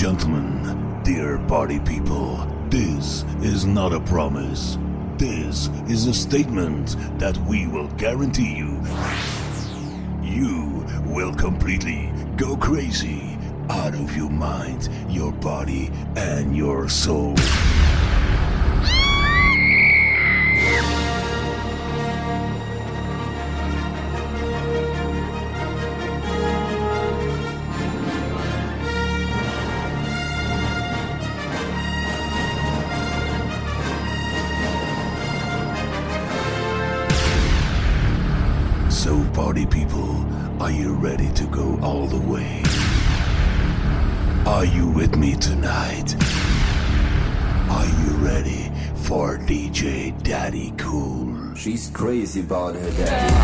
gentlemen, dear party people, this is not a promise. This is a statement that we will guarantee you. You will completely go crazy, out of your mind, your body, and your soul. She's crazy about her daddy.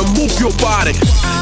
Move your body.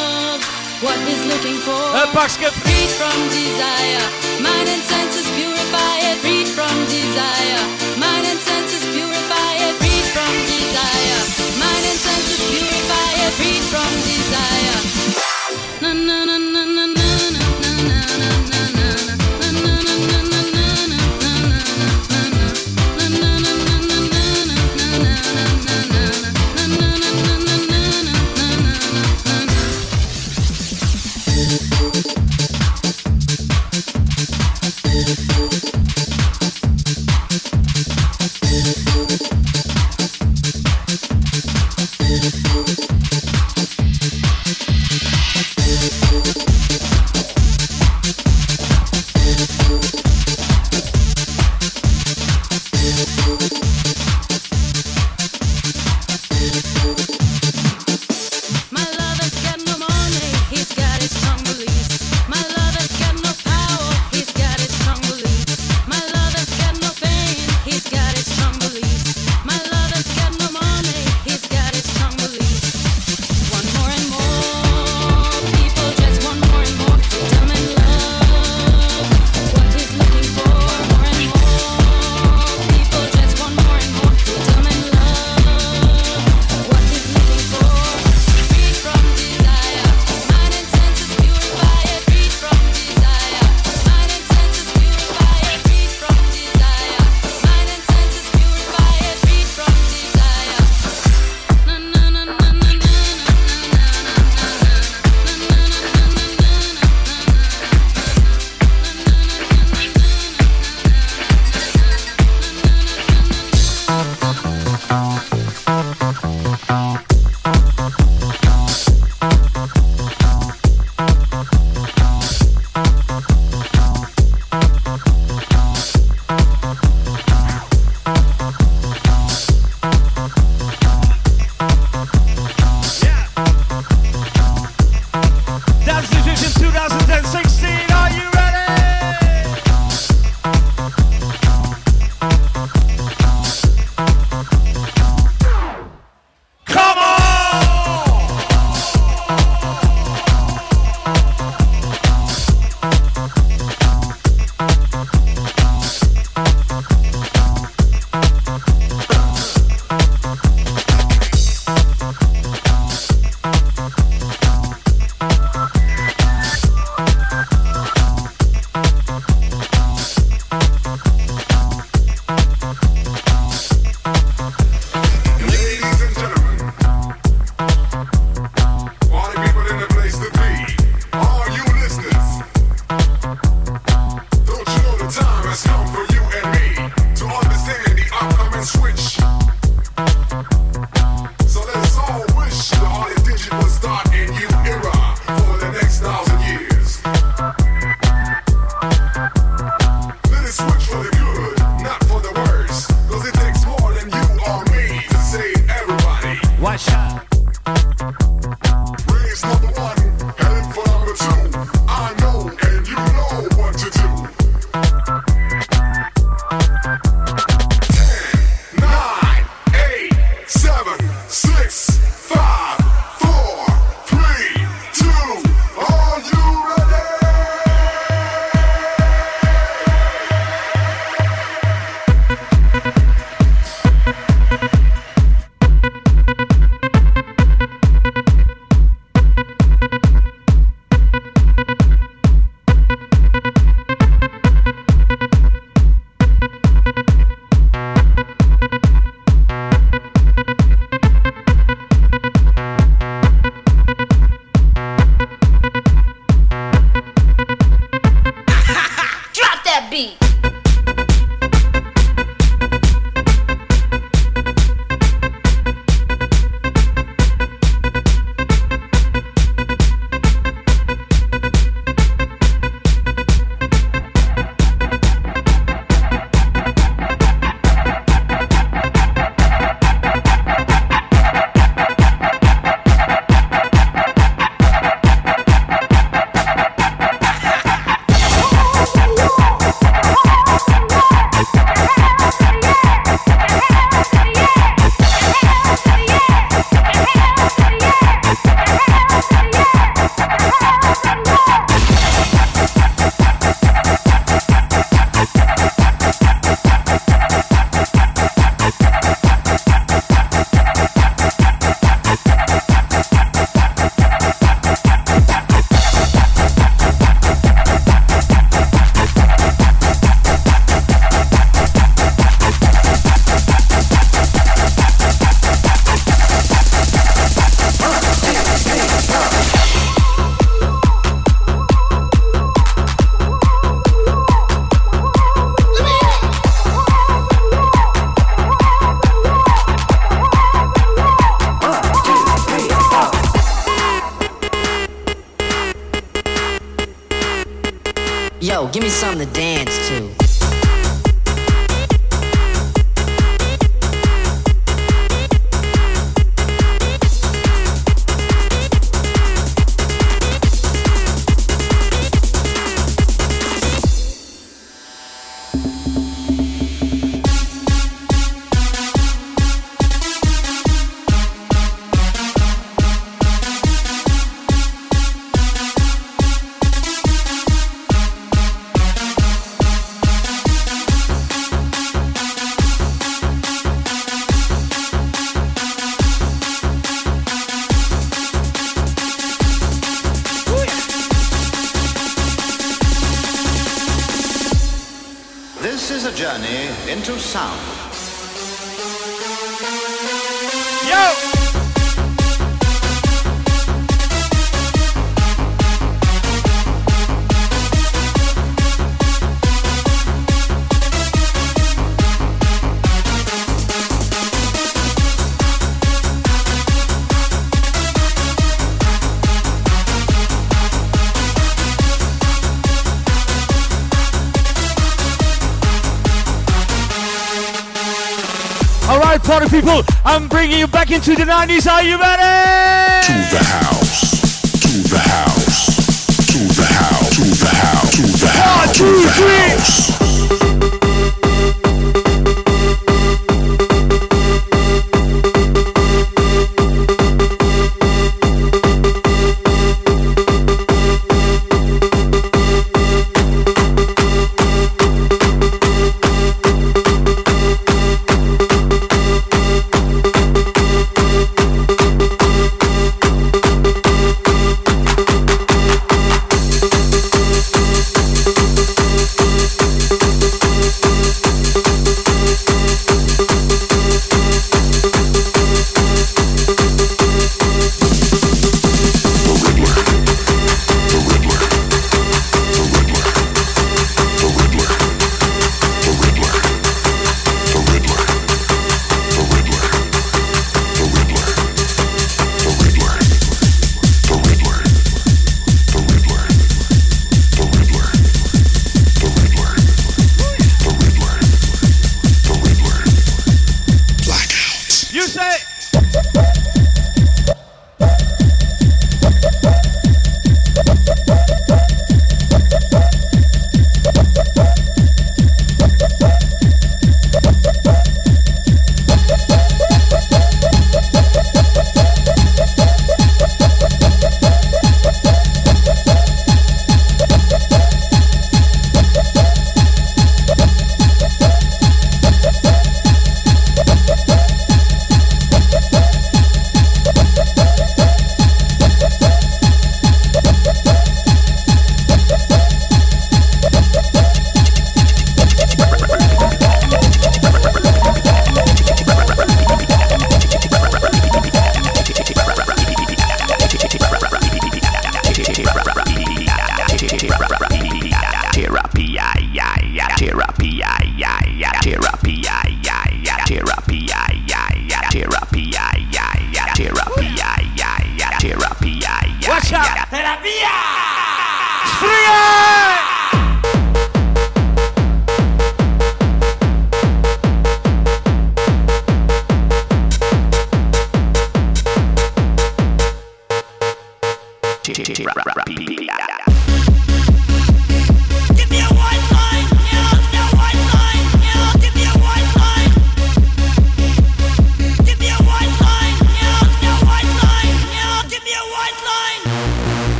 What he's looking for, parce que freed from desire, mind and senses purify it, freed from desire, mind and senses purify it, freed from desire, mind and senses purify it, freed from desire. Na na na na bringing you back into the 90s. Are you ready? To the house, to the house, to the house, to the house, to the house, One, two, three.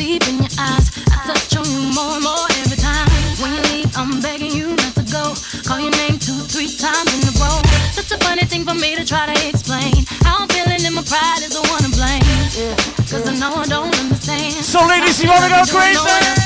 deep in your eyes. I touch on you more and more every time. When you leave, I'm begging you not to go. Call your name two, three times in a row. Such a funny thing for me to try to explain. How I'm feeling and my pride is the one to blame. Cause I know I don't understand. So, ladies, you wanna go crazy?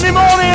Sunday morning.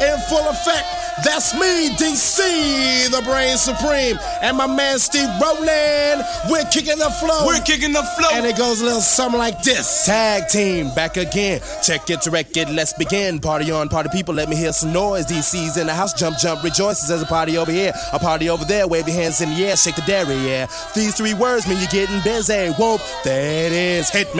In full effect. That's me, DC, the brain supreme, and my man Steve Rowland. We're kicking the flow. We're kicking the flow. And it goes a little something like this. Tag team back again. Check it, direct it, let's begin. Party on, party people, let me hear some noise. DC's in the house, jump, jump, rejoices. There's a party over here, a party over there. Wave your hands in the air, shake the dairy, yeah. These three words mean you're getting busy. Whoop, there it is, hit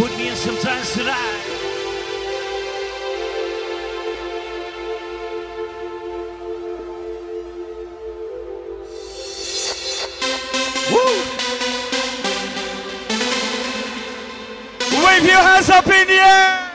put me in some trance tonight. Woo! Wave your hands up in the air!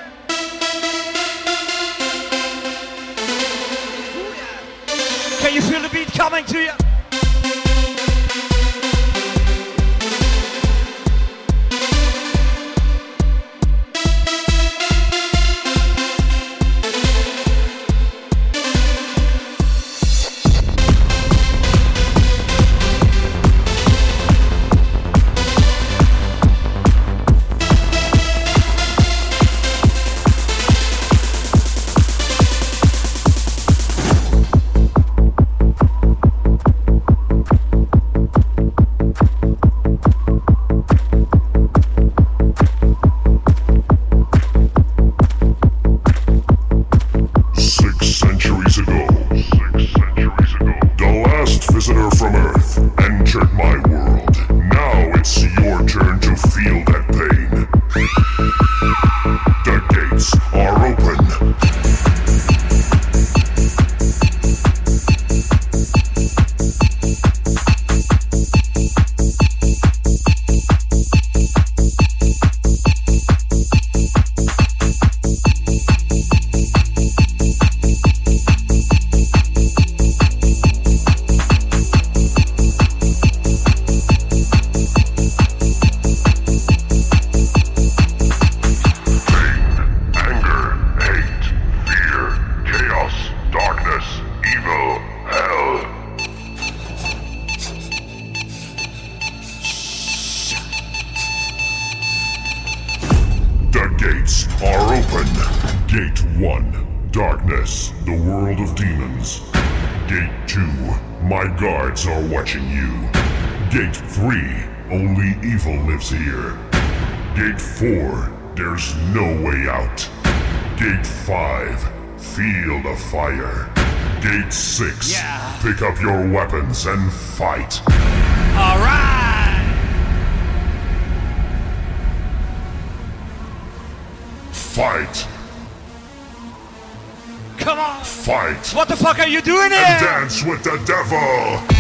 5, field of fire. Gate 6, pick up your weapons and fight. All right. Fight! Come on. Fight! What the fuck are you doing And dance with the devil!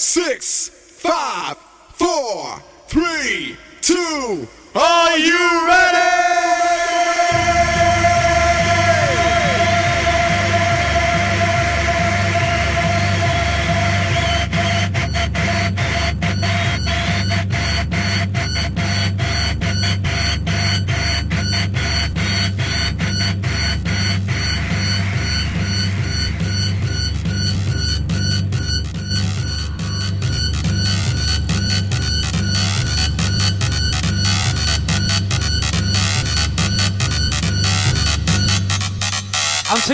Six, five, four, three, two. Are you ready?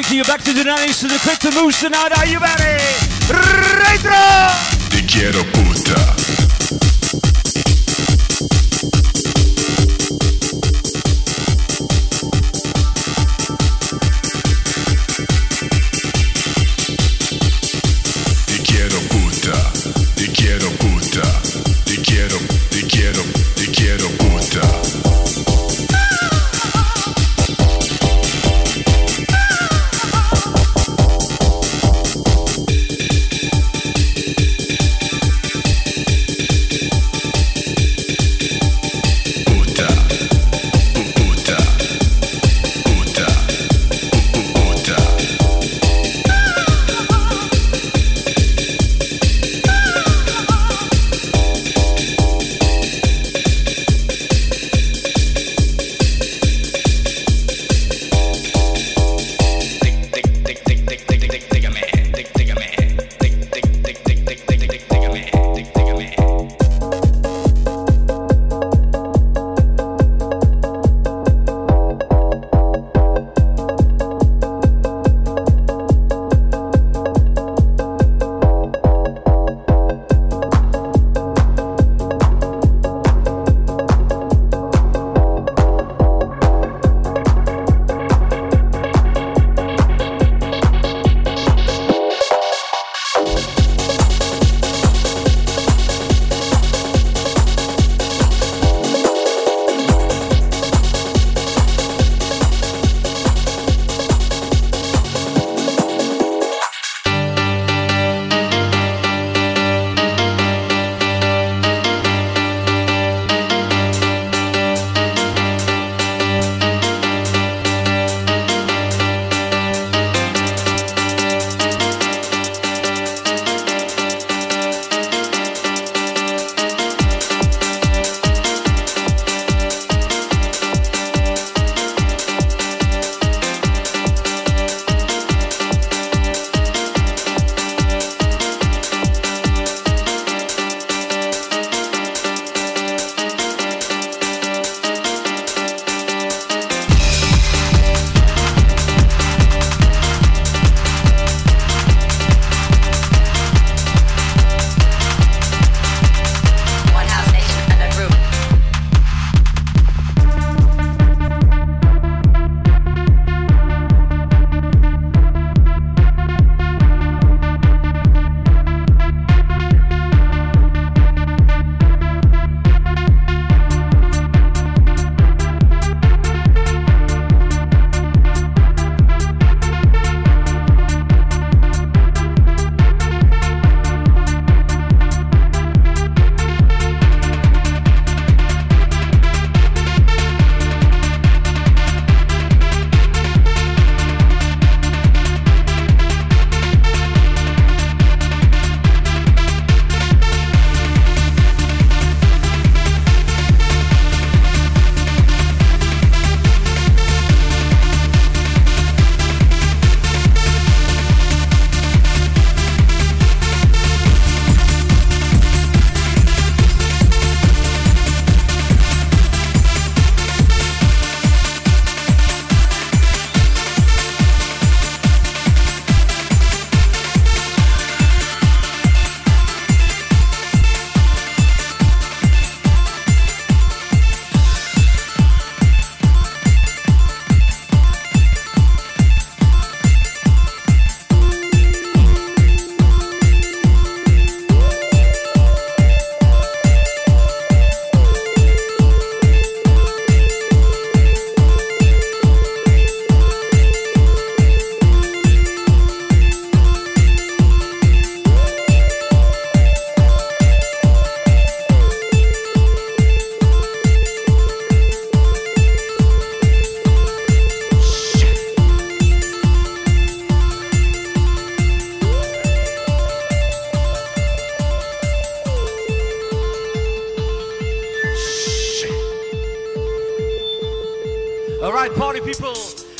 Taking you back to the 90s to the quick to move tonight. Are you ready? Retro! Te quiero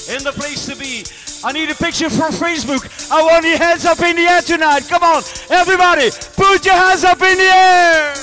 in the place to be. I need a picture for Facebook. I want your hands up in the air tonight. Come on, everybody, put your hands up in the air.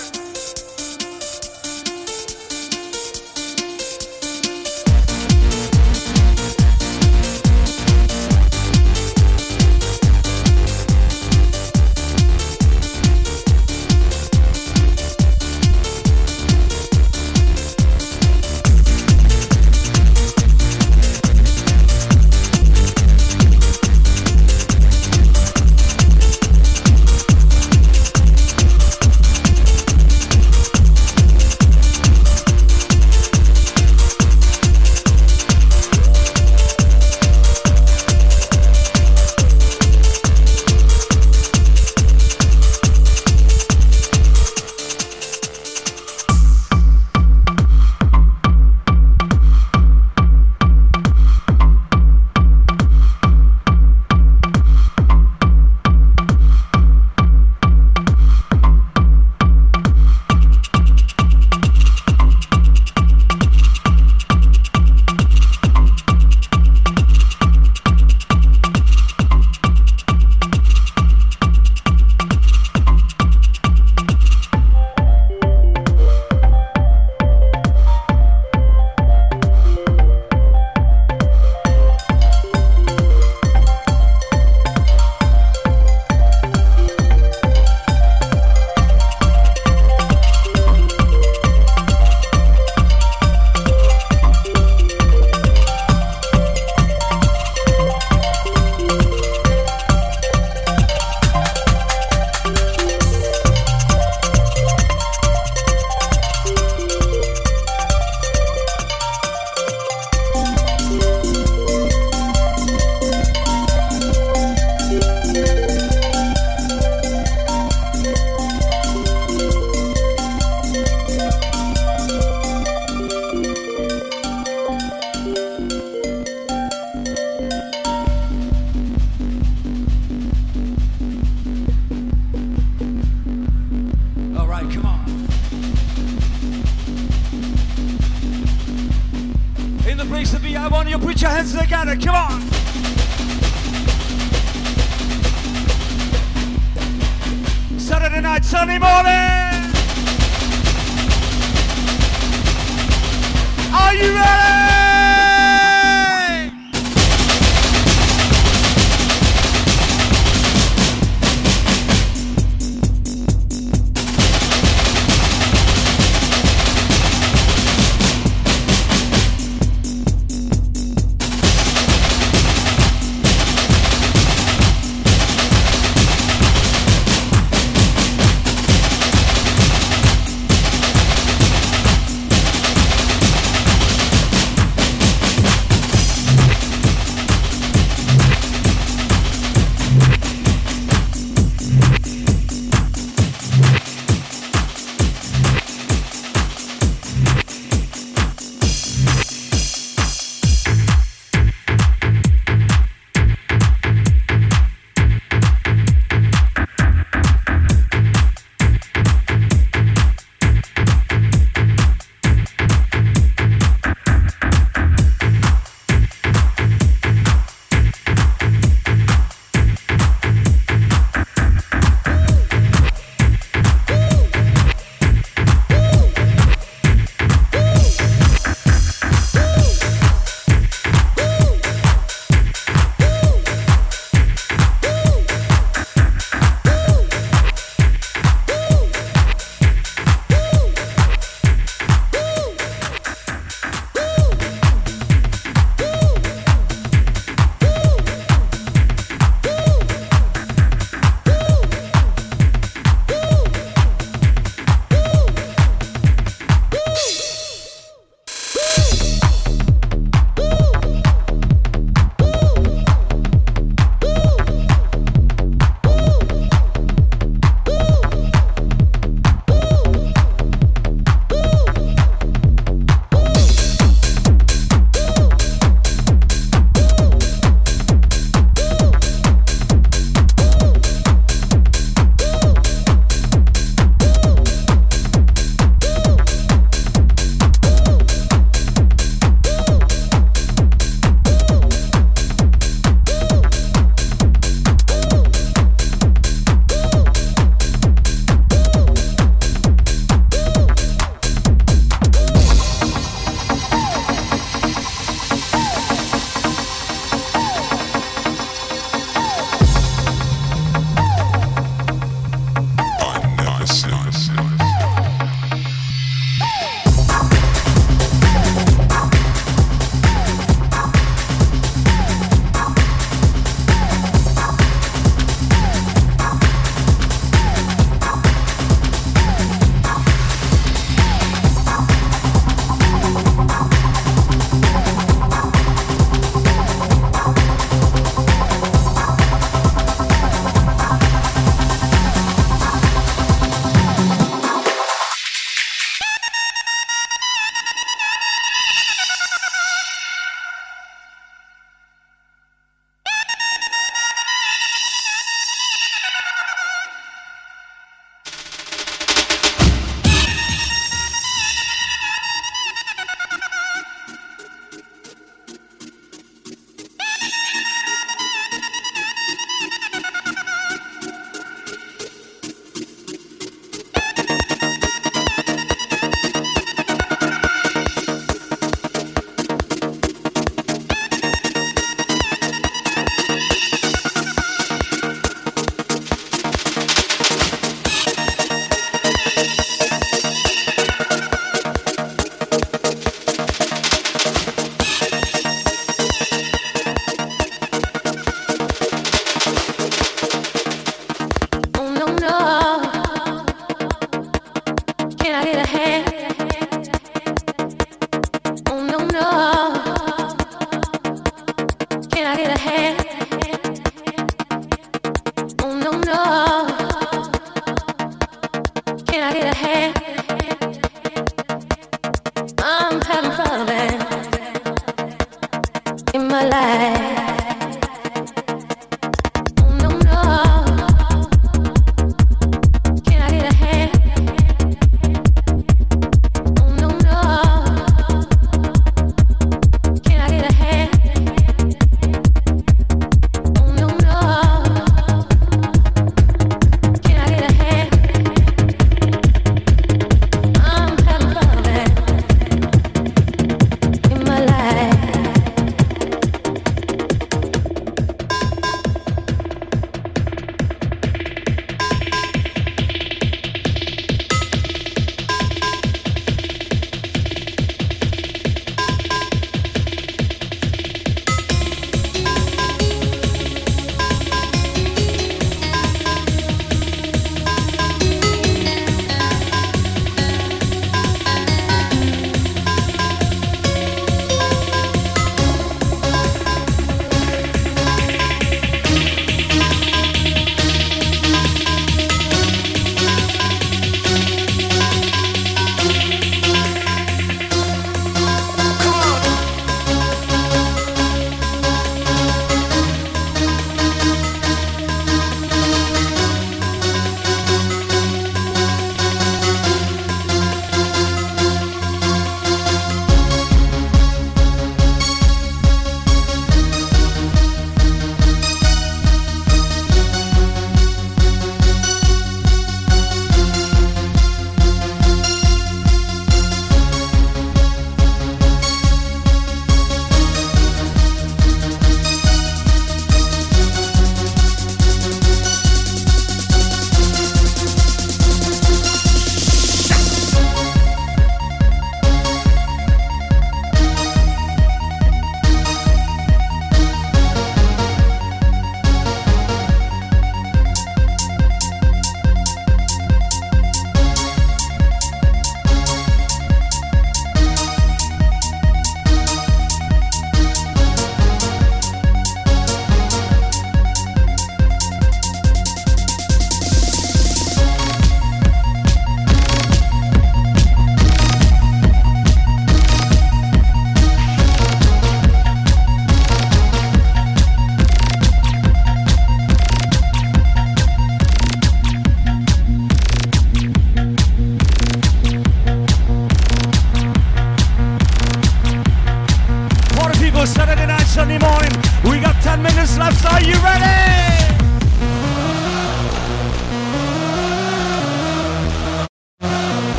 You ready?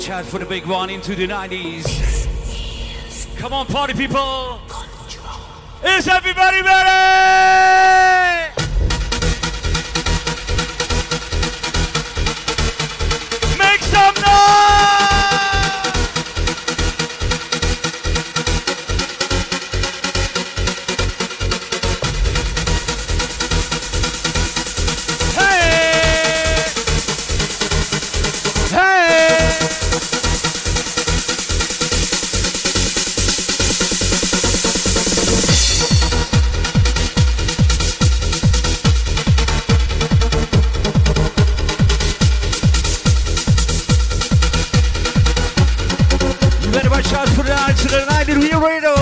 watch out for the big one into the 90s. Come on, party people! Control. Is everybody ready? Laredo.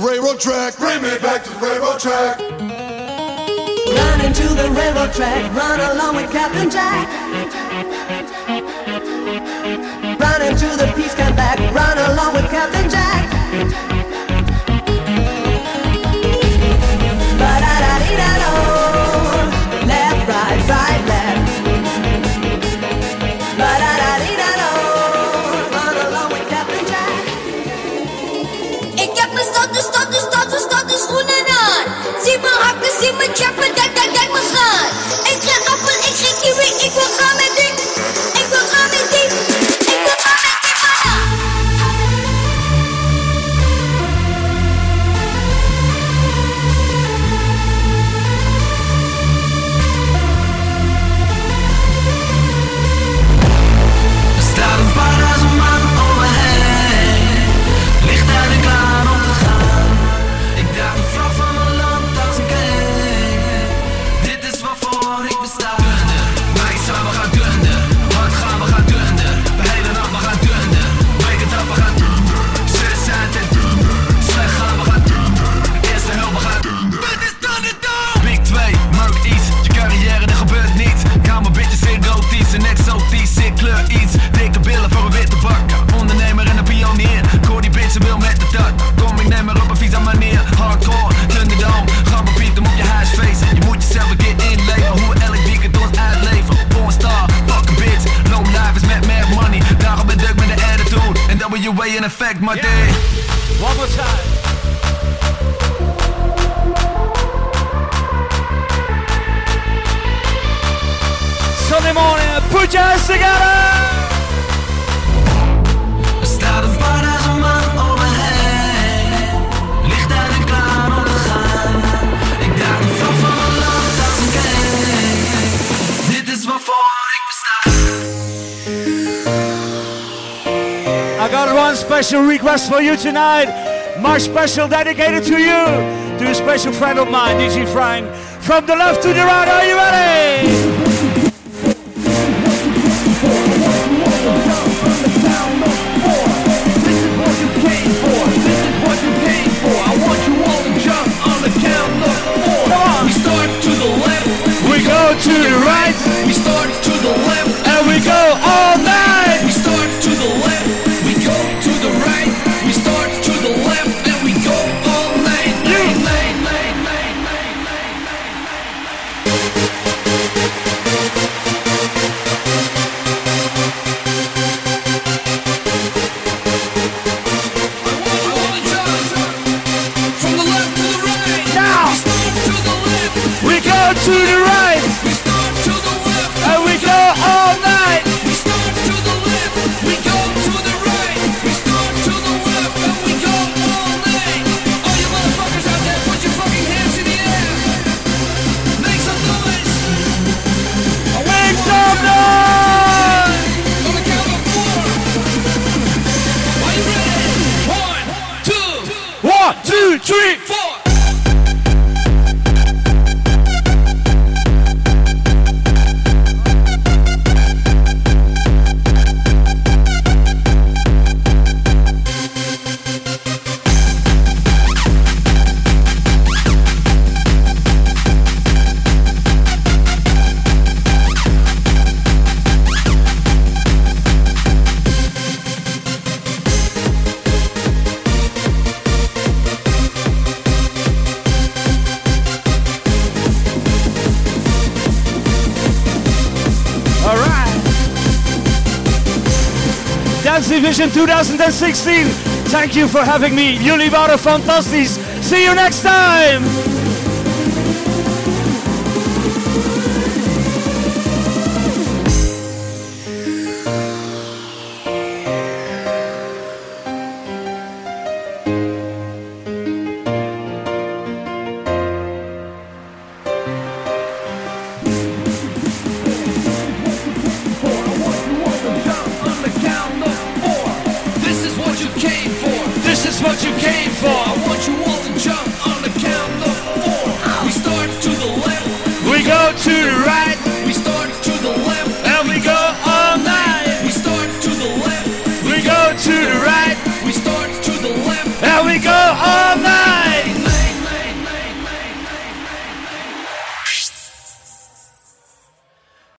railroad track. Bring me back to the railroad track. Run into the railroad track. Run along with Captain Jack. Run into the peace come back. Run along with Captain Jack. for you tonight. My special dedicated to you, to a special friend of mine, DJ Frank. From the left to the right, are you ready? 2016. Thank you for having me. Jullie waren fantastisch. See you next time.